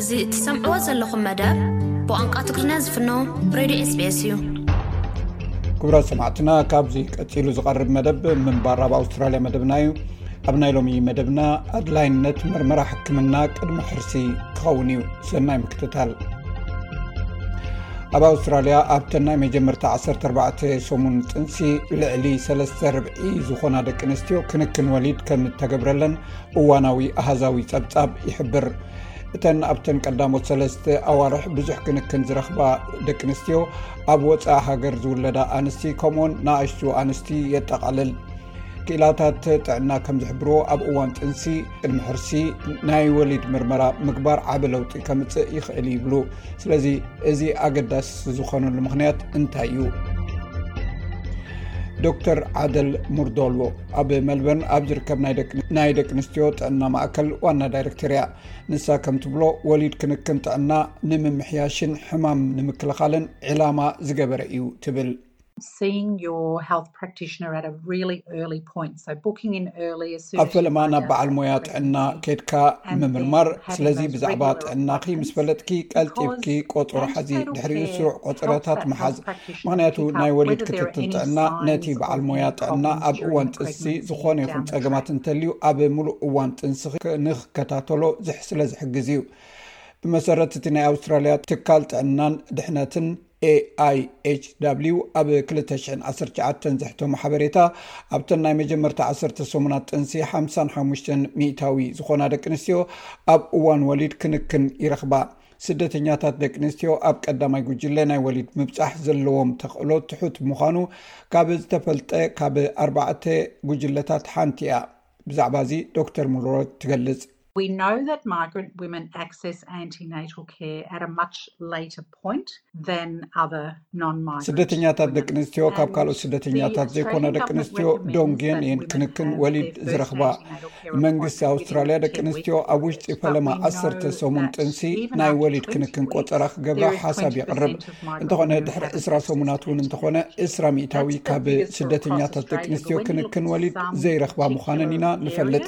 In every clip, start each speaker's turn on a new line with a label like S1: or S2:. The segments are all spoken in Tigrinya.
S1: እዚ እትሰምዕዎ ዘለኹም መደብ ብቋንቋ ትግርኛ ዝፍኖ ሬድዮ ኤስቤስ እዩ።
S2: ክቡራት ሰማዕትና ካብዚ ቀፂሉ ዝቐርብ መደብ ምንባር ኣብ ኣውስትራልያ መደብና እዩ። ኣብ ናይ ሎሚ መደብና ኣድላይነት መርመራ ሕክምና ቅድሚ ሕርሲ ክኸውን እዩ ሰናይ ምክትታል ኣብ ኣውስትራልያ ኣብተናይ መጀመርታ 14 ሰሙን ጥንሲ ልዕሊ ሰለስተ ርብ ዝኾና ደቂ ኣንስትዮ ክንክን ወሊድ ከም እተገብረለን እዋናዊ ኣሃዛዊ ፀብፃብ ይሕብር እተን ኣብተን ቀዳሞት ሰለስተ ኣዋርሕ ብዙሕ ክንክን ዝረኽባ ደቂ ኣንስትዮ ኣብ ወፃኢ ሃገር ዝውለዳ ኣንስቲ ከምኡውን ንኣሽቱ ኣንስቲ የጠቓልል ክኢላታት ጥዕና ከም ዝሕብርዎ ኣብ እዋን ጥንሲ ቅድሚ ሕርሲ ናይ ወሊድ ምርመራ ምግባር ዓበ ለውጢ ከምፅእ ይኽእል ይብሉ ስለዚ እዚ ኣገዳሲ ዝኮነሉ ምክንያት እንታይ እዩ ዶክተር ዓደል ሙርዶሎ ኣብ መልበርን ኣብ ዝርከብ ናይ ደቂ ኣንስትዮ ጥዕና ማእከል ዋና ዳይረክተር እያ ንሳ ከም ትብሎ ወሊድ ክንክን ጥዕና ንምምሕያሽን ሕማም ንምክልኻልን ዕላማ ዝገበረ እዩ ትብል ኣብ ፈለማ ናብ በዓል ሞያ ጥዕና ኬድካ ምምርማር ስለዚ ብዛዕባ ጥዕናኺ ምስ ፈለጥኪ ቀልጢፍኪ ቆፅሮ ሓዚ ድሕሪኡ ስሩዕ ቆፅረታት መሓዝ ምክንያቱ ናይ ወሊድ ክትትል ጥዕና ነቲ በዓል ሞያ ጥዕና ኣብ እዋን ጥንሲ ዝኾነ ይኹን ፀገማት እንተልዩ ኣብ ሙሉእ እዋን ጥንሲ ንክከታተሎ ዝሕ ስለ ዝሕግዝ እዩ ብመሰረት እቲ ናይ ኣውስትራሊያ ትካል ጥዕናን ድሕነትን AIHW ኣብ 2019 ዘሕተሞ ሓበሬታ ኣብተን ናይ መጀመርታ ዓሰርተ ሰሙናት ጥንሲ 55 ሚእታዊ ዝኾና ደቂ ኣንስትዮ ኣብ እዋን ወሊድ ክንክን ይረኽባ ስደተኛታት ደቂ ኣንስትዮ ኣብ ቀዳማይ ጉጅለ ናይ ወሊድ ምብፃሕ ዘለዎም ተኽእሎ ትሑት ምዃኑ ካብ ዝተፈልጠ ካብ ኣርባዕተ ጉጅለታት ሓንቲ እያ ብዛዕባ እዚ ዶክተር ሙሉሮት ትገልፅ። ስደተኛታት ደቂ ኣንስትዮ ካብ ካልኦት ስደተኛታት ዘይኮና ደቂ ኣንስትዮ ዶንግየን እየን ክንክን ወሊድ ዝረኽባ። መንግስቲ ኣውስትራልያ ደቂ ኣንስትዮ ኣብ ውሽጢ ፈለማ ዓሰርተ ሰሙን ጥንሲ ናይ ወሊድ ክንክን ቆፀራ ክገብራ ሓሳብ የቕርብ። እንተኾነ ድሕሪ እስራ ሰሙናት እውን እንተኾነ እስራ ሚታዊ ካብ ስደተኛታት ደቂ ኣንስትዮ ክንክን ወሊድ ዘይረክባ ምዃነን ኢና ንፈልጥ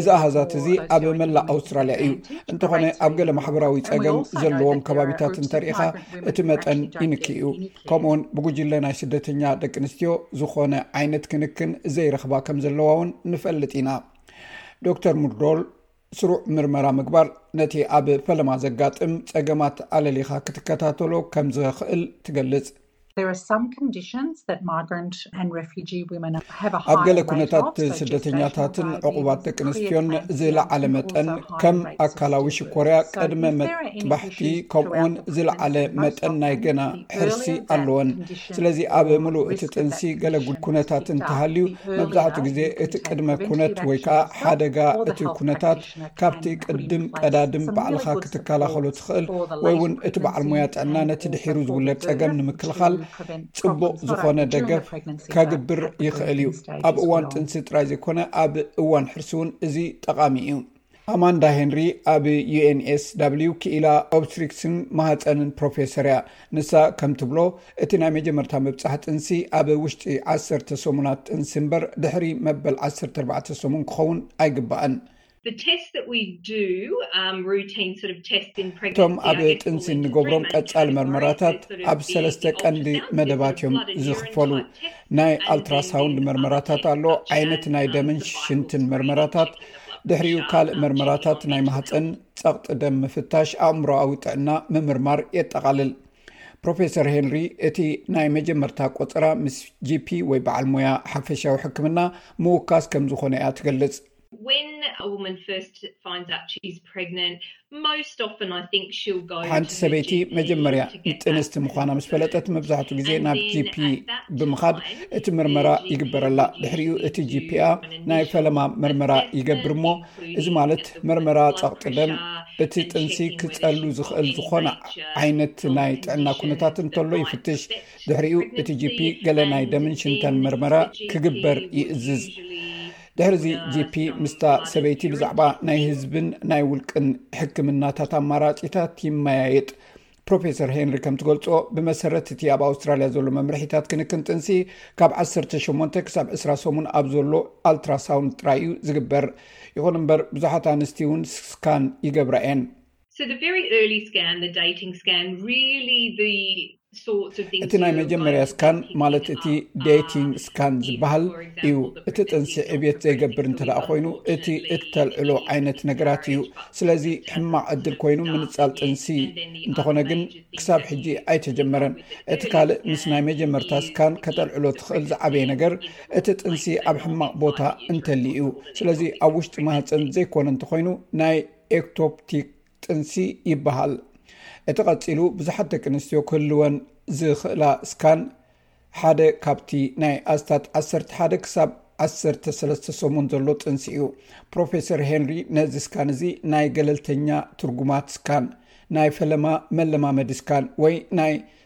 S2: እዚ ኣሃዛት እዚ ኣብ መላእ ኣውስትራልያ እዩ እንተኾነ ኣብ ገለ ማሕበራዊ ፀገም ዘለዎም ከባቢታት እንተርኢኻ እቲ መጠን ይንክ እዩ ከምኡውን ብጉጅለ ናይ ስደተኛ ደቂ ኣንስትዮ ዝኾነ ዓይነት ክንክን ዘይረክባ ከም ዘለዋ እውን ንፈልጥ ኢና ዶክተር ሙርዶል ስሩዕ ምርመራ ምግባር ነቲ ኣብ ፈለማ ዘጋጥም ጸገማት ኣለሊኻ ክትከታተሎ ከም ዘኽእል ትገልጽ። ኣብ ገለ ኩነታት ስደተኛታትን ዕቑባት ደቂ ኣንስትዮን ዝለዓለ መጠን ከም ኣካላዊ ሽኮርያ፣ ቅድመ መጥባሕቲ ከምኡውን ዝለዓለ መጠን ናይ ገና ሕርሲ ኣለወን። ስለዚ ኣብ ምሉእ እቲ ጥንሲ ገለ ኩነታት እንተሃልዩ መብዛሕትኡ ግዜ እቲ ቅድመ ኩነት ወይ ከዓ ሓደጋ እቲ ኩነታት ካብቲ ቅድም ቀዳድም ባዕልኻ ክትከላኸሎ ትኽእል ወይ እውን እቲ በዓል ሞያ ጥዕና ነቲ ድሒሩ ዝውለድ ፀገም ንምክልኻል ፅቡቕ ዝኾነ ደገፍ ከግብር ይኽእል እዩ። ኣብ እዋን ጥንሲ ጥራይ ዘይኮነ ኣብ እዋን ሕርሲ እውን እዚ ጠቓሚ እዩ። ኣማንዳ ሄንሪ ኣብ ዩንስ ዳብሊው ክኢላ ኦብስትሪክስን ማህፀንን ፕሮፌሰር እያ ንሳ ከም ትብሎ እቲ ናይ መጀመርታ ምብፃሕ ጥንሲ ኣብ ውሽጢ ዓሰርተ ሰሙናት ጥንሲ እምበር ድሕሪ መበል ዓሰርተ ኣርባዕተ ሰሙን ክኸውን ኣይግባእን እቶም ኣብ ጥንሲ እንገብሮም ቀፃሊ መርመራታት ኣብ ሰለስተ ቀንዲ መደባት እዮም ዝኽፈሉ ናይ ኣልትራሳውንድ መርመራታት ኣሎ ዓይነት ናይ ደምን ሽንትን መርመራታት ድሕሪኡ ካልእ መርመራታት ናይ ማህፀን ፀቕጢ ደም ምፍታሽ ኣእምሮኣዊ ጥዕና ምምርማር የጠቓልል ፕሮፌሰር ሄንሪ እቲ ናይ መጀመርታ ቆፀራ ምስ ጂፒ ወይ በዓል ሞያ ሓፈሻዊ ሕክምና ምውካስ ከም ዝኾነ እያ ትገልፅ ሓንቲ ሰበይቲ መጀመርያ ንጥንስቲ ምኳና ምስ ፈለጠት መብዛሕትኡ ግዜ ናብ ጂፒ ብምካድ እቲ ምርመራ ይግበረላ ድሕሪኡ እቲ ጂፒ ናይ ፈለማ ምርመራ ይገብር እሞ እዚ ማለት መርመራ ፀቅጢ ደም እቲ ጥንሲ ክፀሉ ዝክእል ዝኮነ ዓይነት ናይ ጥዕና ኩነታት እንተሎ ይፍትሽ ድሕሪኡ እቲ ጂፒ ገለ ናይ ደምን ሽንተን መርመራ ክግበር ይእዝዝ ድሕርዚ ጂፒ ምስታ ሰበይቲ ብዛዕባ ናይ ህዝብን ናይ ውልቅን ሕክምናታት ኣማራፂታት ይመያየጥ ፕሮፌሰር ሄንሪ ከም ትገልፆ ብመሰረት እቲ ኣብ ኣውስትራልያ ዘሎ መምርሒታት ክንክን ጥንሲ ካብ 18 ክሳብ 2ስራ ሰሙን ኣብ ዘሎ ኣልትራሳውንድ ጥራይ እዩ ዝግበር ይኹን እምበር ብዙሓት ኣንስቲ እውን ስካን ይገብራ እየን
S3: So the very early scan, the dating scan, really the sorts of things
S2: እቲ ናይ መጀመርያ ስካን ማለት እቲ dating scan ዝበሃል እዩ እቲ ጥንሲ ዕብት ዘይገብር እንተ ኮይኑ እቲ እተልዕሎ ዓይነት ነገራት እዩ ስለዚ ሕማቅ ዕድል ኮይኑ ምንፃል ጥንሲ እንተኾነ ግን ክሳብ ሕጂ ኣይተጀመረን እቲ ካልእ ምስ ናይ መጀመርታ ስካን ከተልዕሎ ትኽእል ዝዓበየ ነገር እቲ ጥንሲ ኣብ ሕማቅ ቦታ እንተል እዩ ስለዚ ኣብ ውሽጢ ማህፀን ዘይኮነ እንተኮይኑ ናይ ኤክቶፕቲክ ጥንሲ ይበሃል። እቲ ቀጺሉ ብዙሓት ደቂ ኣንስትዮ ክህልወን ዝኽእላ ስካን፣ ሓደ ካብቲ ናይ ኣስታት ዓሰርተ ሓደ ክሳብ ዓሰርተ ሰለስተ ሰሙን ዘሎ ጥንሲ እዩ። ፕሮፌሰር ሄንሪ ነዚ ስካን እዚ ናይ ገለልተኛ ትርጉማት ስካን፣ ናይ ፈለማ መለማመዲ ስካን ወይ ናይ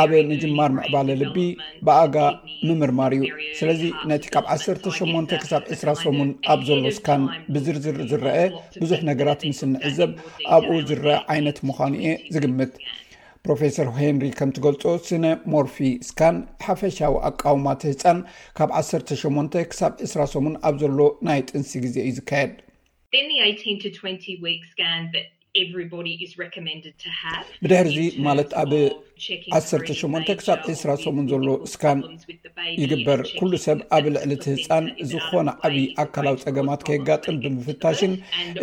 S2: ኣብ ምጅማር ምዕባለ ልቢ ብኣጋ ምምርማር እዩ ስለዚ ነቲ ካብ 18 ክሳብ 2ስራ ሰሙን ኣብ ዘሎ ስካን ብዝርዝር ዝረአ ብዙሕ ነገራት ምስ እንዕዘብ ኣብኡ ዝረአ ዓይነት ምዃኑ እየ ዝግምት ፕሮፌሰር ሄንሪ ከም ትገልፆ ስነ ሞርፊ ስካን ሓፈሻዊ ኣቃውማት ህፃን ካብ 18 ክሳብ 2ስራ ሰሙን ኣብ ዘሎ ናይ ጥንሲ ግዜ እዩ ዝካየድ
S3: Then the eighteen to twenty week scan that everybody is recommended to have.
S2: ብድሕርዚ ማለት ኣብ ዓሰርተ ሸሞንተ ክሳብ ዕስራ ሰሙን ዘሎ ስካን ይግበር ኩሉ ሰብ ኣብ ልዕሊ እቲ ህፃን ዝኾነ ዓብዪ ኣካላዊ ፀገማት ከየጋጥም ብምፍታሽን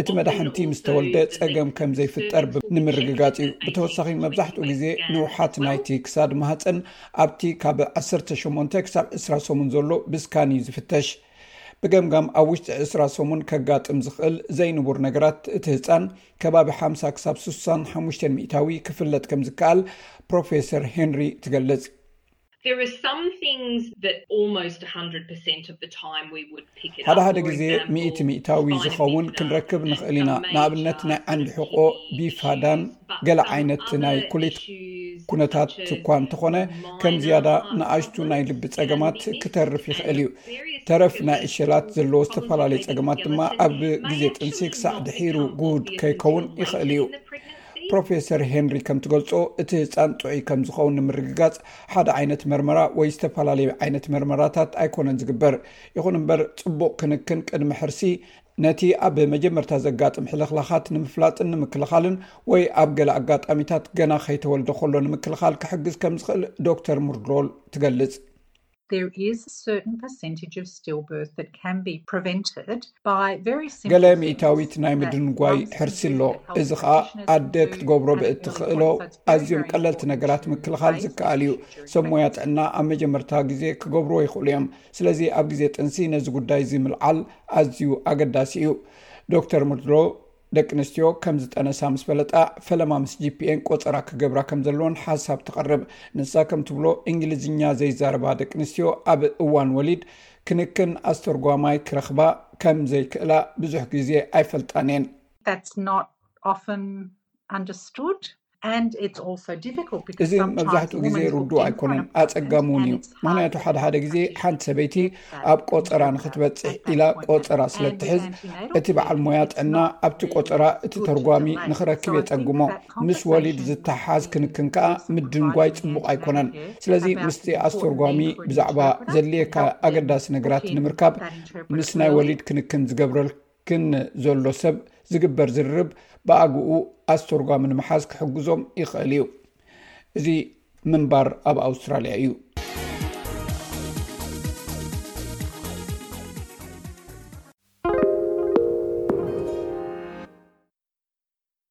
S2: እቲ መድሓንቲ ምስ ተወልደ ፀገም ከም ዘይፍጠር ንምርግጋፅ እዩ ብተወሳኺ መብዛሕትኡ ግዜ ንውሓት ናይቲ ክሳድ ማህፀን ኣብቲ ካብ ዓሰርተ ሸሞንተ ክሳብ ዕስራ ሰሙን ዘሎ ብስካን እዩ ዝፍተሽ ብገምጋም ኣብ ውሽጢ ዕስራ ሰሙን ከጋጥም ዝኽእል ዘይንቡር ነገራት እቲ ህፃን ከባቢ ሓምሳ ክሳብ ስሳን ሓሙሽተን ሚእታዊ ክፍለጥ ከም ዝከኣል ፕሮፌሰር ሄንሪ ትገልፅ። ሓደ ሓደ ግዜ ሚእቲ ሚእታዊ ዝኸውን ክንረክብ ንኽእል ኢና፣ ንኣብነት ናይ ዓንዲ ሕቖ ቢፋዳን፣ ገለ ዓይነት ናይ ኩሊት ኩነታት እኳ እንተኾነ ከም ዝያዳ ንኣሽቱ ናይ ልቢ ፀገማት ክተርፍ ይኽእል እዩ ተረፍ ናይ ዕሸላት ዘለዎ ዝተፈላለዩ ፀገማት ድማ ኣብ ግዜ ጥንሲ ክሳዕ ድሒሩ ጉድ ከይከውን ይኽእል እዩ ፕሮፌሰር ሄንሪ ከም ትገልፆ እቲ ህፃን ጥዑይ ከም ዝኸውን ንምርግጋፅ ሓደ ዓይነት መርመራ ወይ ዝተፈላለዩ ዓይነት መርመራታት ኣይኮነን ዝግበር ይኹን እምበር ፅቡቅ ክንክን ቅድሚ ሕርሲ ነቲ ኣብ መጀመርታ ዘጋጥም ሕልኽላኻት ንምፍላጥን ንምክልኻልን ወይ ኣብ ገለ ኣጋጣሚታት ገና ከይተወልደ ከሎ ንምክልኻል ክሕግዝ ከም ዝኽእል ዶክተር ሙርድሮል ትገልጽ። ገለ ሚእታዊት ናይ ምድንጓይ ሕርሲ ኣሎ፣ እዚ ኸኣ ኣደ ክትገብሮ ብእትኽእሎ ኣዝዮም ቀለልቲ ነገራት ምክልኻል ዝከኣል እዩ። ሰብ ሞያ ጥዕና ኣብ መጀመርታ ግዜ ክገብርዎ ይኽእሉ እዮም። ስለዚ ኣብ ግዜ ጥንሲ ነዚ ጉዳይ እዚ ምልዓል፣ ኣዝዩ ኣገዳሲ እዩ ዶክተር ሙድሮ ደቂ ኣንስትዮ ከም ዝጠነሳ ምስ ፈለጣ ፈለማ ምስ ጂፒኤን ቆፀራ ክገብራ ከም ዘለዎን ሓሳብ ተቐርብ ንሳ ከም ትብሎ እንግሊዝኛ ዘይዛረባ ደቂ ኣንስትዮ ኣብ እዋን ወሊድ ክንክን ኣስተርጓማይ ክረኽባ ከም ዘይክእላ ብዙሕ ግዜ ኣይፈልጣን እየን እዚ መብዛሕትኡ ግዜ ርዱእ ኣይኮነን ኣፀጋሚ እውን እዩ ምክንያቱ ሓደ ሓደ ግዜ ሓንቲ ሰበይቲ ኣብ ቆፀራ ንክትበፅሕ ኢላ ቆፀራ ስለትሕዝ እቲ በዓል ሞያ ጥዕና ኣብቲ ቆፀራ እቲ ተርጓሚ ንክረክብ የፀግሞ ምስ ወሊድ ዝተሓሓዝ ክንክን ከዓ ምድንጓይ ፅቡቅ ኣይኮነን ስለዚ ምስቲ ኣስተርጓሚ ብዛዕባ ዘድልየካ ኣገዳሲ ነገራት ንምርካብ ምስ ናይ ወሊድ ክንክን ዝገብረል ግን ዘሎ ሰብ ዝግበር ዝርርብ ብኣግኡ ኣስተርጓሚ ንምሓዝ ክሕግዞም ይኽእል እዩ። እዚ ምንባር ኣብ ኣውስትራልያ እዩ።